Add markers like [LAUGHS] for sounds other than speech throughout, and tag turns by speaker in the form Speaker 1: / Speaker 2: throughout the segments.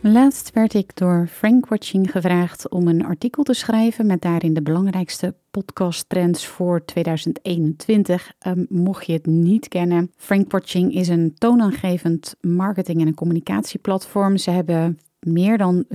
Speaker 1: Laatst werd ik door Frank Watching gevraagd om een artikel te schrijven met daarin de belangrijkste podcasttrends voor 2021. Um, mocht je het niet kennen, Frank Watching is een toonaangevend marketing- en communicatieplatform. Ze hebben meer dan 450.000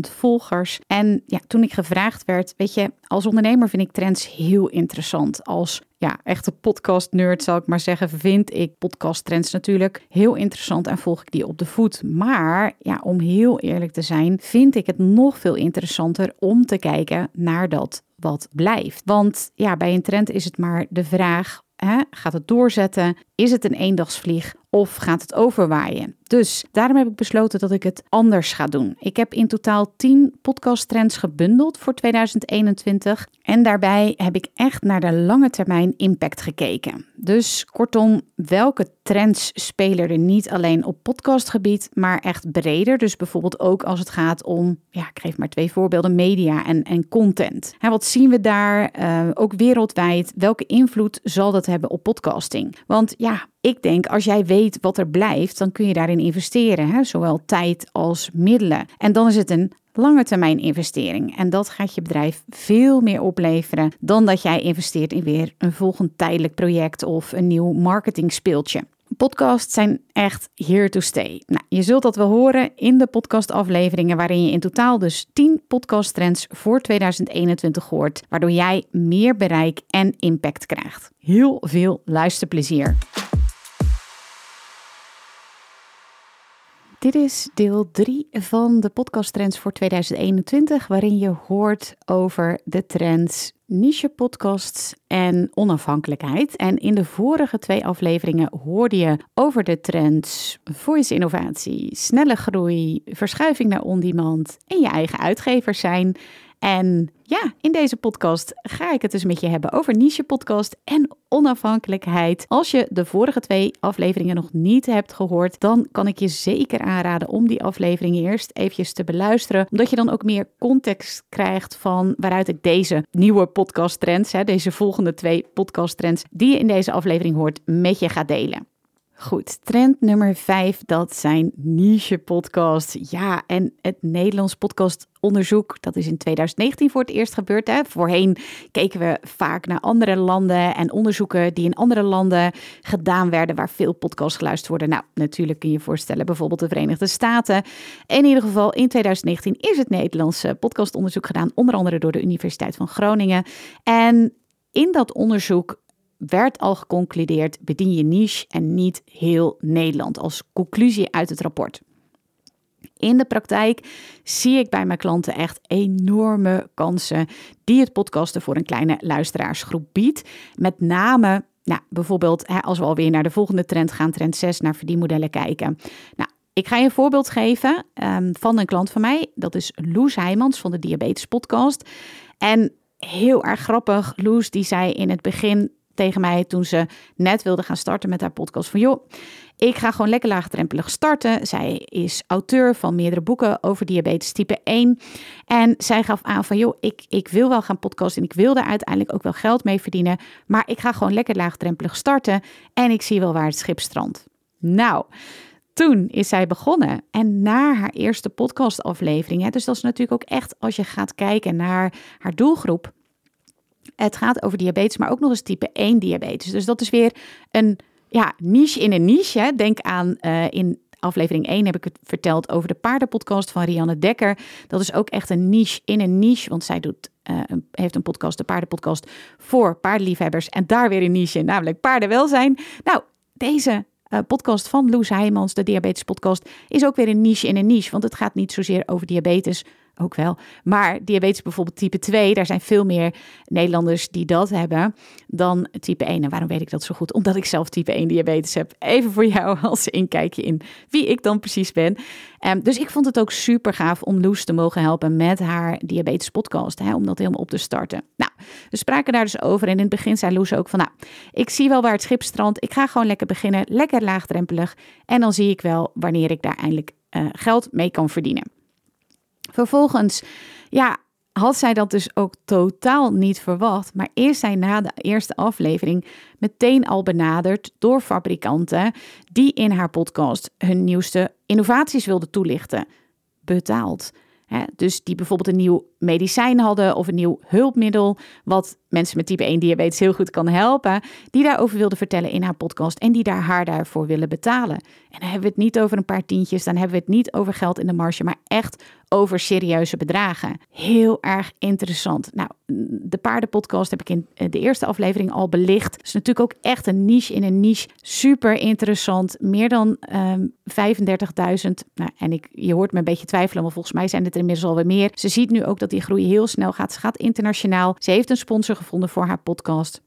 Speaker 1: volgers. En ja, toen ik gevraagd werd, weet je, als ondernemer vind ik trends heel interessant. Als ja, echte podcast-nerd zal ik maar zeggen, vind ik podcast-trends natuurlijk heel interessant en volg ik die op de voet. Maar ja, om heel eerlijk te zijn, vind ik het nog veel interessanter om te kijken naar dat wat blijft. Want ja, bij een trend is het maar de vraag: gaat het doorzetten? Is het een eendagsvlieg of gaat het overwaaien? Dus daarom heb ik besloten dat ik het anders ga doen. Ik heb in totaal 10 podcasttrends gebundeld voor 2021. En daarbij heb ik echt naar de lange termijn impact gekeken. Dus kortom, welke trends spelen er niet alleen op podcastgebied, maar echt breder? Dus bijvoorbeeld ook als het gaat om, ja, ik geef maar twee voorbeelden, media en, en content. En wat zien we daar? Uh, ook wereldwijd. Welke invloed zal dat hebben op podcasting? Want ja, ik denk als jij weet wat er blijft, dan kun je daarin investeren, hè? zowel tijd als middelen. En dan is het een lange termijn investering. En dat gaat je bedrijf veel meer opleveren dan dat jij investeert in weer een volgend tijdelijk project of een nieuw marketing speeltje. Podcasts zijn echt here to stay. Nou, je zult dat wel horen in de podcastafleveringen, waarin je in totaal dus 10 podcasttrends voor 2021 hoort, waardoor jij meer bereik en impact krijgt. Heel veel luisterplezier. Dit is deel 3 van de podcast trends voor 2021, waarin je hoort over de trends niche podcasts en onafhankelijkheid. En in de vorige twee afleveringen hoorde je over de trends voice innovatie, snelle groei, verschuiving naar on-demand en je eigen uitgever zijn. En ja, in deze podcast ga ik het dus met je hebben over niche podcast en onafhankelijkheid. Als je de vorige twee afleveringen nog niet hebt gehoord, dan kan ik je zeker aanraden om die afleveringen eerst eventjes te beluisteren, omdat je dan ook meer context krijgt van waaruit ik deze nieuwe podcast trends, deze volgende twee podcast trends die je in deze aflevering hoort, met je ga delen. Goed, trend nummer 5, dat zijn niche podcasts. Ja, en het Nederlands podcastonderzoek, dat is in 2019 voor het eerst gebeurd. Hè? Voorheen keken we vaak naar andere landen en onderzoeken die in andere landen gedaan werden, waar veel podcasts geluisterd worden. Nou, natuurlijk kun je je voorstellen, bijvoorbeeld de Verenigde Staten. In ieder geval, in 2019 is het Nederlandse podcastonderzoek gedaan, onder andere door de Universiteit van Groningen. En in dat onderzoek werd al geconcludeerd: bedien je niche en niet heel Nederland als conclusie uit het rapport. In de praktijk zie ik bij mijn klanten echt enorme kansen die het podcasten voor een kleine luisteraarsgroep biedt. Met name, nou, bijvoorbeeld als we alweer naar de volgende trend gaan, trend 6, naar verdienmodellen kijken. Nou, ik ga je een voorbeeld geven um, van een klant van mij. Dat is Loes Heijmans van de Diabetes Podcast. En heel erg grappig, Loes die zei in het begin tegen mij toen ze net wilde gaan starten met haar podcast. Van joh, ik ga gewoon lekker laagdrempelig starten. Zij is auteur van meerdere boeken over diabetes type 1. En zij gaf aan van joh, ik, ik wil wel gaan podcasten en ik wil daar uiteindelijk ook wel geld mee verdienen. Maar ik ga gewoon lekker laagdrempelig starten en ik zie wel waar het schip strandt. Nou, toen is zij begonnen. En na haar eerste podcastaflevering, dus dat is natuurlijk ook echt als je gaat kijken naar haar doelgroep, het gaat over diabetes, maar ook nog eens type 1 diabetes. Dus dat is weer een ja, niche in een niche. Denk aan uh, in aflevering 1 heb ik het verteld over de paardenpodcast van Rianne Dekker. Dat is ook echt een niche in een niche, want zij doet, uh, heeft een podcast, de paardenpodcast, voor paardenliefhebbers. En daar weer een niche, namelijk paardenwelzijn. Nou, deze uh, podcast van Loes Heijmans, de diabetes podcast, is ook weer een niche in een niche. Want het gaat niet zozeer over diabetes, ook wel. Maar diabetes bijvoorbeeld type 2, daar zijn veel meer Nederlanders die dat hebben dan type 1. En waarom weet ik dat zo goed? Omdat ik zelf type 1 diabetes heb. Even voor jou als inkijkje in wie ik dan precies ben. Um, dus ik vond het ook super gaaf om Loes te mogen helpen met haar diabetes podcast. Hè, om dat helemaal op te starten. Nou, we spraken daar dus over. En in het begin zei Loes ook van, nou, ik zie wel waar het schip strandt. Ik ga gewoon lekker beginnen. Lekker laagdrempelig. En dan zie ik wel wanneer ik daar eindelijk uh, geld mee kan verdienen. Vervolgens, ja, had zij dat dus ook totaal niet verwacht. Maar eerst zij na de eerste aflevering meteen al benaderd door fabrikanten die in haar podcast hun nieuwste innovaties wilden toelichten. Betaald. dus die bijvoorbeeld een nieuw medicijn hadden of een nieuw hulpmiddel, wat mensen met type 1 diabetes heel goed kan helpen, die daarover wilde vertellen in haar podcast en die daar haar daarvoor willen betalen. En dan hebben we het niet over een paar tientjes, dan hebben we het niet over geld in de marge, maar echt over serieuze bedragen. Heel erg interessant. Nou, de paardenpodcast heb ik in de eerste aflevering al belicht. Het is natuurlijk ook echt een niche in een niche. Super interessant. Meer dan um, ehm, 35.000. Nou, en ik, je hoort me een beetje twijfelen, maar volgens mij zijn het er inmiddels alweer meer. Ze ziet nu ook dat die groei heel snel gaat. Ze gaat internationaal. Ze heeft een sponsor gevonden voor haar podcast.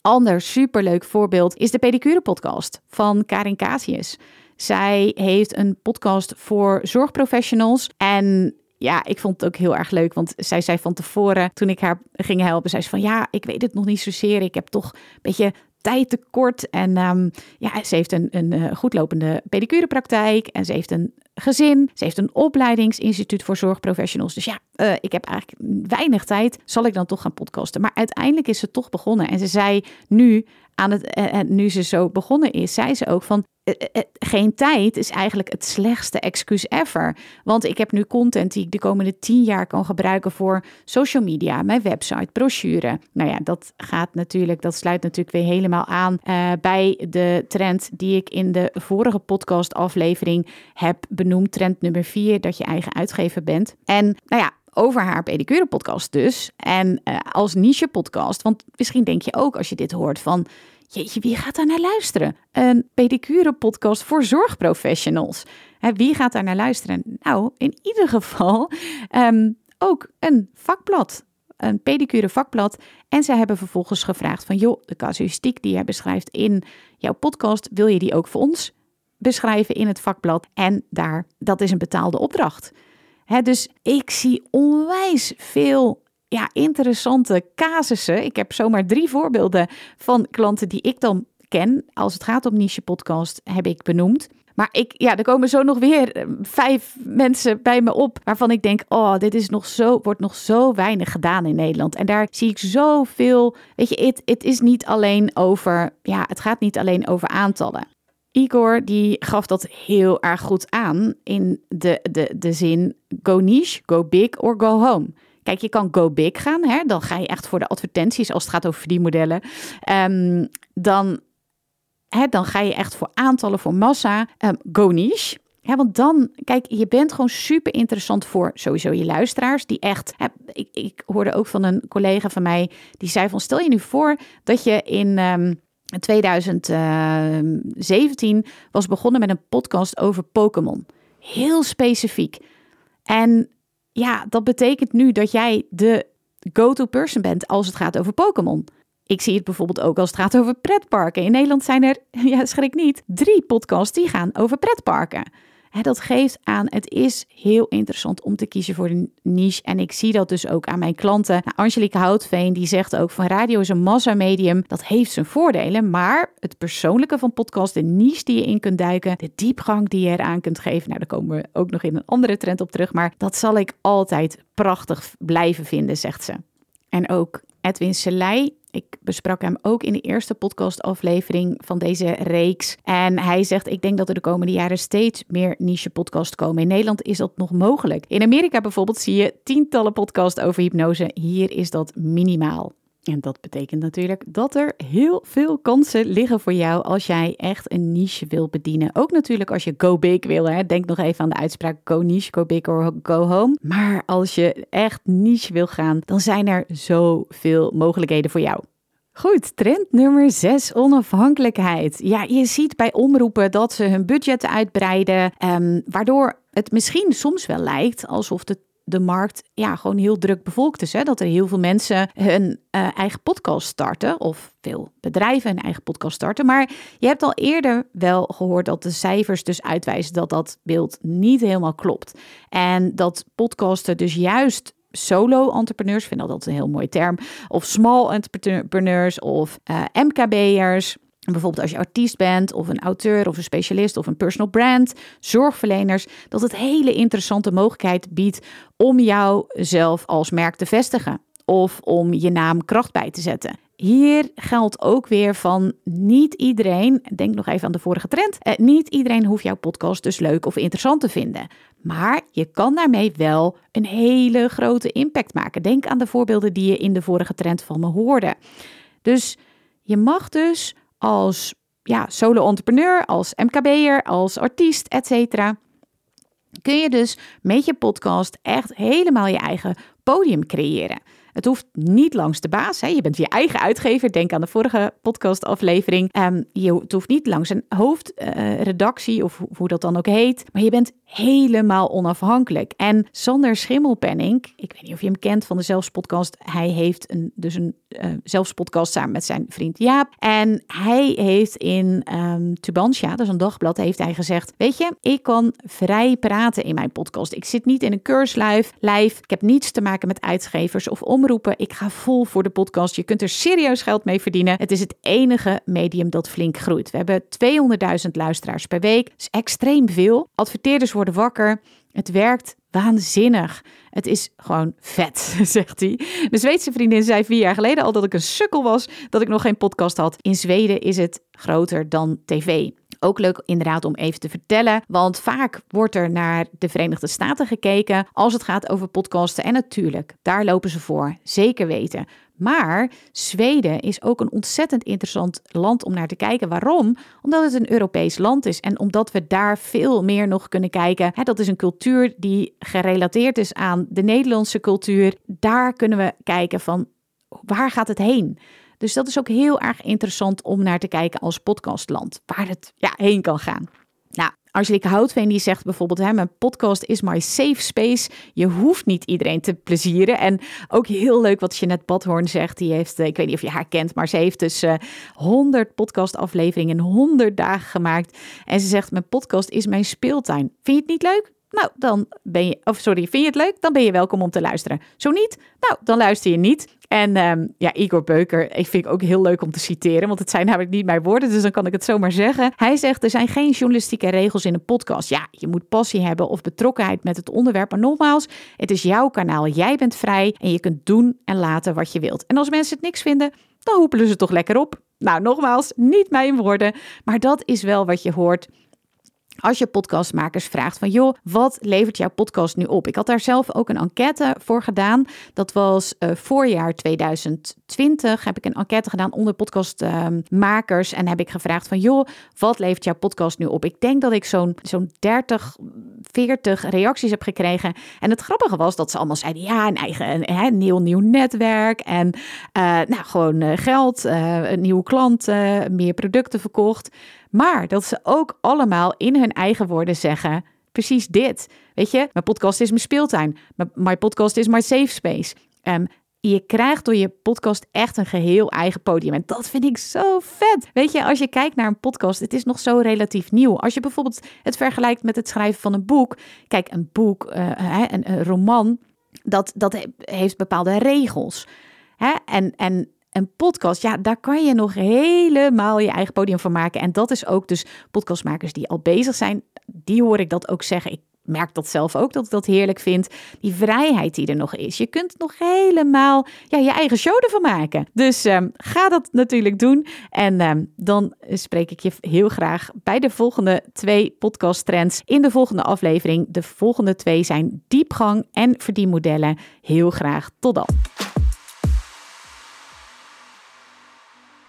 Speaker 1: Ander superleuk voorbeeld is de Pedicure podcast van Karin Casius. Zij heeft een podcast voor zorgprofessionals en ja, ik vond het ook heel erg leuk. Want zij zei van tevoren, toen ik haar ging helpen, zei ze van ja, ik weet het nog niet zozeer. Ik heb toch een beetje tijd tekort. En um, ja, ze heeft een, een uh, goedlopende pedicurepraktijk en ze heeft een gezin. Ze heeft een opleidingsinstituut voor zorgprofessionals. Dus ja, uh, ik heb eigenlijk weinig tijd. Zal ik dan toch gaan podcasten? Maar uiteindelijk is ze toch begonnen. En ze zei nu, aan het, uh, nu ze zo begonnen is, zei ze ook van eh, eh, eh, geen tijd is eigenlijk het slechtste excuus ever. Want ik heb nu content die ik de komende tien jaar kan gebruiken voor social media, mijn website, brochure. Nou ja, dat gaat natuurlijk, dat sluit natuurlijk weer helemaal aan bij de trend die ik in de vorige podcast aflevering heb benoemd. Trend nummer vier, dat je eigen uitgever bent. En nou ja, over haar pedicure podcast dus. En uh, als niche podcast, want misschien denk je ook als je dit hoort van Jeetje, wie gaat daar naar luisteren? Een pedicure podcast voor zorgprofessionals. wie gaat daar naar luisteren? Nou, in ieder geval ehm, ook een vakblad. Een pedicure vakblad. En zij hebben vervolgens gevraagd van... joh, de casuïstiek die jij beschrijft in jouw podcast... wil je die ook voor ons beschrijven in het vakblad? En daar, dat is een betaalde opdracht. Dus ik zie onwijs veel ja, interessante casussen. Ik heb zomaar drie voorbeelden van klanten die ik dan ken. Als het gaat om niche podcast, heb ik benoemd. Maar ik, ja, er komen zo nog weer eh, vijf mensen bij me op waarvan ik denk: oh, dit is nog zo, wordt nog zo weinig gedaan in Nederland. En daar zie ik zoveel. Weet je, het, het is niet alleen over, ja, het gaat niet alleen over aantallen. Igor die gaf dat heel erg goed aan in de, de, de zin: go niche, go big or go home. Kijk, je kan go big gaan. Hè? Dan ga je echt voor de advertenties als het gaat over verdienmodellen. Um, dan, hè, dan ga je echt voor aantallen, voor massa. Um, go niche. Ja, want dan, kijk, je bent gewoon super interessant voor sowieso je luisteraars. Die echt, hè, ik, ik hoorde ook van een collega van mij, die zei van, stel je nu voor dat je in um, 2017 was begonnen met een podcast over Pokémon. Heel specifiek. En ja, dat betekent nu dat jij de go-to person bent als het gaat over Pokémon. Ik zie het bijvoorbeeld ook als het gaat over pretparken. In Nederland zijn er, [LAUGHS] ja, schrik niet, drie podcasts die gaan over pretparken dat geeft aan, het is heel interessant om te kiezen voor een niche. En ik zie dat dus ook aan mijn klanten. Nou, Angelique Houtveen die zegt ook van radio is een massamedium. Dat heeft zijn voordelen, maar het persoonlijke van podcast, de niche die je in kunt duiken, de diepgang die je eraan kunt geven. Nou, daar komen we ook nog in een andere trend op terug. Maar dat zal ik altijd prachtig blijven vinden, zegt ze. En ook Edwin Selei ik besprak hem ook in de eerste podcastaflevering van deze reeks. En hij zegt: Ik denk dat er de komende jaren steeds meer niche podcasts komen. In Nederland is dat nog mogelijk. In Amerika bijvoorbeeld zie je tientallen podcasts over hypnose. Hier is dat minimaal. En dat betekent natuurlijk dat er heel veel kansen liggen voor jou als jij echt een niche wil bedienen. Ook natuurlijk als je go big wil. Hè. Denk nog even aan de uitspraak go niche, go big or go home. Maar als je echt niche wil gaan, dan zijn er zoveel mogelijkheden voor jou. Goed, trend nummer 6, onafhankelijkheid. Ja, je ziet bij omroepen dat ze hun budget uitbreiden, um, waardoor het misschien soms wel lijkt alsof de de markt ja, gewoon heel druk bevolkt is. Hè? Dat er heel veel mensen hun uh, eigen podcast starten. Of veel bedrijven een eigen podcast starten. Maar je hebt al eerder wel gehoord dat de cijfers dus uitwijzen dat dat beeld niet helemaal klopt. En dat podcasten dus juist solo-entrepreneurs, vind dat altijd een heel mooie term, of small entrepreneurs of uh, MKB'ers. Bijvoorbeeld als je artiest bent of een auteur of een specialist of een personal brand, zorgverleners, dat het hele interessante mogelijkheid biedt om jouzelf als merk te vestigen of om je naam kracht bij te zetten. Hier geldt ook weer van niet iedereen, denk nog even aan de vorige trend, eh, niet iedereen hoeft jouw podcast dus leuk of interessant te vinden. Maar je kan daarmee wel een hele grote impact maken. Denk aan de voorbeelden die je in de vorige trend van me hoorde. Dus je mag dus als ja, solo-entrepreneur, als MKB'er, als artiest, etc. Kun je dus met je podcast echt helemaal je eigen podium creëren. Het hoeft niet langs de baas. Hè. Je bent je eigen uitgever. Denk aan de vorige podcastaflevering. Um, je, het hoeft niet langs een hoofdredactie uh, of hoe dat dan ook heet. Maar je bent helemaal onafhankelijk. En Sander Schimmelpenning, ik weet niet of je hem kent van de Zelfspodcast. Hij heeft een, dus een uh, Zelfspodcast samen met zijn vriend Jaap. En hij heeft in um, Tubantia, dat is een dagblad, heeft hij gezegd... Weet je, ik kan vrij praten in mijn podcast. Ik zit niet in een keurslijf. Ik heb niets te maken met uitgevers of omroepen. Ik ga vol voor de podcast. Je kunt er serieus geld mee verdienen. Het is het enige medium dat flink groeit. We hebben 200.000 luisteraars per week. Dat is extreem veel. Adverteerders worden wakker. Het werkt waanzinnig. Het is gewoon vet, [LAUGHS] zegt hij. De Zweedse vriendin zei vier jaar geleden al dat ik een sukkel was, dat ik nog geen podcast had. In Zweden is het groter dan tv. Ook leuk inderdaad om even te vertellen, want vaak wordt er naar de Verenigde Staten gekeken als het gaat over podcasten. En natuurlijk, daar lopen ze voor, zeker weten. Maar Zweden is ook een ontzettend interessant land om naar te kijken. Waarom? Omdat het een Europees land is en omdat we daar veel meer nog kunnen kijken. Dat is een cultuur die gerelateerd is aan de Nederlandse cultuur. Daar kunnen we kijken van waar gaat het heen? Dus dat is ook heel erg interessant om naar te kijken als podcastland, waar het ja, heen kan gaan. Nou, Angelique Houtveen die zegt bijvoorbeeld, hè, mijn podcast is my safe space. Je hoeft niet iedereen te plezieren. En ook heel leuk wat Jeanette Badhoorn zegt. Die heeft, eh, ik weet niet of je haar kent, maar ze heeft dus uh, 100 podcastafleveringen in 100 dagen gemaakt. En ze zegt, mijn podcast is mijn speeltuin. Vind je het niet leuk? Nou, dan ben je, of sorry, vind je het leuk? Dan ben je welkom om te luisteren. Zo niet? Nou, dan luister je niet. En um, ja, Igor Beuker, ik vind ik ook heel leuk om te citeren, want het zijn namelijk niet mijn woorden, dus dan kan ik het zomaar zeggen. Hij zegt, er zijn geen journalistieke regels in een podcast. Ja, je moet passie hebben of betrokkenheid met het onderwerp, maar nogmaals, het is jouw kanaal. Jij bent vrij en je kunt doen en laten wat je wilt. En als mensen het niks vinden, dan hoepelen ze toch lekker op. Nou, nogmaals, niet mijn woorden, maar dat is wel wat je hoort als je podcastmakers vraagt van joh, wat levert jouw podcast nu op? Ik had daar zelf ook een enquête voor gedaan. Dat was uh, voorjaar 2020 heb ik een enquête gedaan onder podcastmakers en heb ik gevraagd van joh, wat levert jouw podcast nu op? Ik denk dat ik zo'n zo'n 30, 40 reacties heb gekregen. En het grappige was dat ze allemaal zeiden ja, een eigen een, nieuw nieuw netwerk en uh, nou gewoon uh, geld, een nieuwe klant, meer producten verkocht. Maar dat ze ook allemaal in eigen woorden zeggen: precies dit. Weet je, mijn podcast is mijn speeltuin. Mijn podcast is my safe space. Um, je krijgt door je podcast echt een geheel eigen podium. En dat vind ik zo vet. Weet je, als je kijkt naar een podcast, het is nog zo relatief nieuw. Als je bijvoorbeeld het vergelijkt met het schrijven van een boek. Kijk, een boek, uh, een, roman, dat, dat heeft bepaalde regels. Hè? En, en een podcast, ja, daar kan je nog helemaal je eigen podium van maken. En dat is ook dus podcastmakers die al bezig zijn, die hoor ik dat ook zeggen. Ik merk dat zelf ook, dat ik dat heerlijk vind. Die vrijheid die er nog is. Je kunt nog helemaal ja, je eigen show ervan maken. Dus um, ga dat natuurlijk doen. En um, dan spreek ik je heel graag bij de volgende twee podcast trends in de volgende aflevering. De volgende twee zijn diepgang en verdienmodellen. Heel graag tot dan.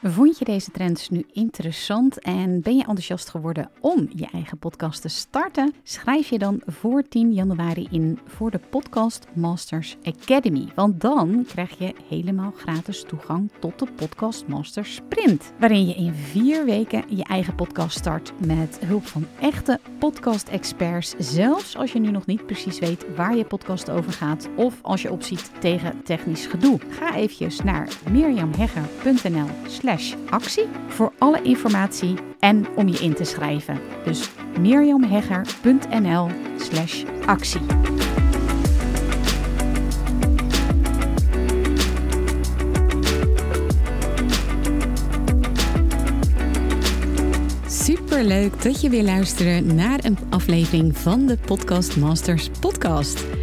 Speaker 1: Vond je deze trends nu interessant en ben je enthousiast geworden om je eigen podcast te starten? Schrijf je dan voor 10 januari in voor de Podcast Masters Academy. Want dan krijg je helemaal gratis toegang tot de Podcast Masters Sprint. Waarin je in vier weken je eigen podcast start met hulp van echte podcast-experts. Zelfs als je nu nog niet precies weet waar je podcast over gaat of als je opziet tegen technisch gedoe. Ga eventjes naar mirjamhegger.nl actie voor alle informatie en om je in te schrijven. Dus mirjamhegger.nl slash actie. Super leuk dat je weer luistert naar een aflevering van de Podcast Masters podcast.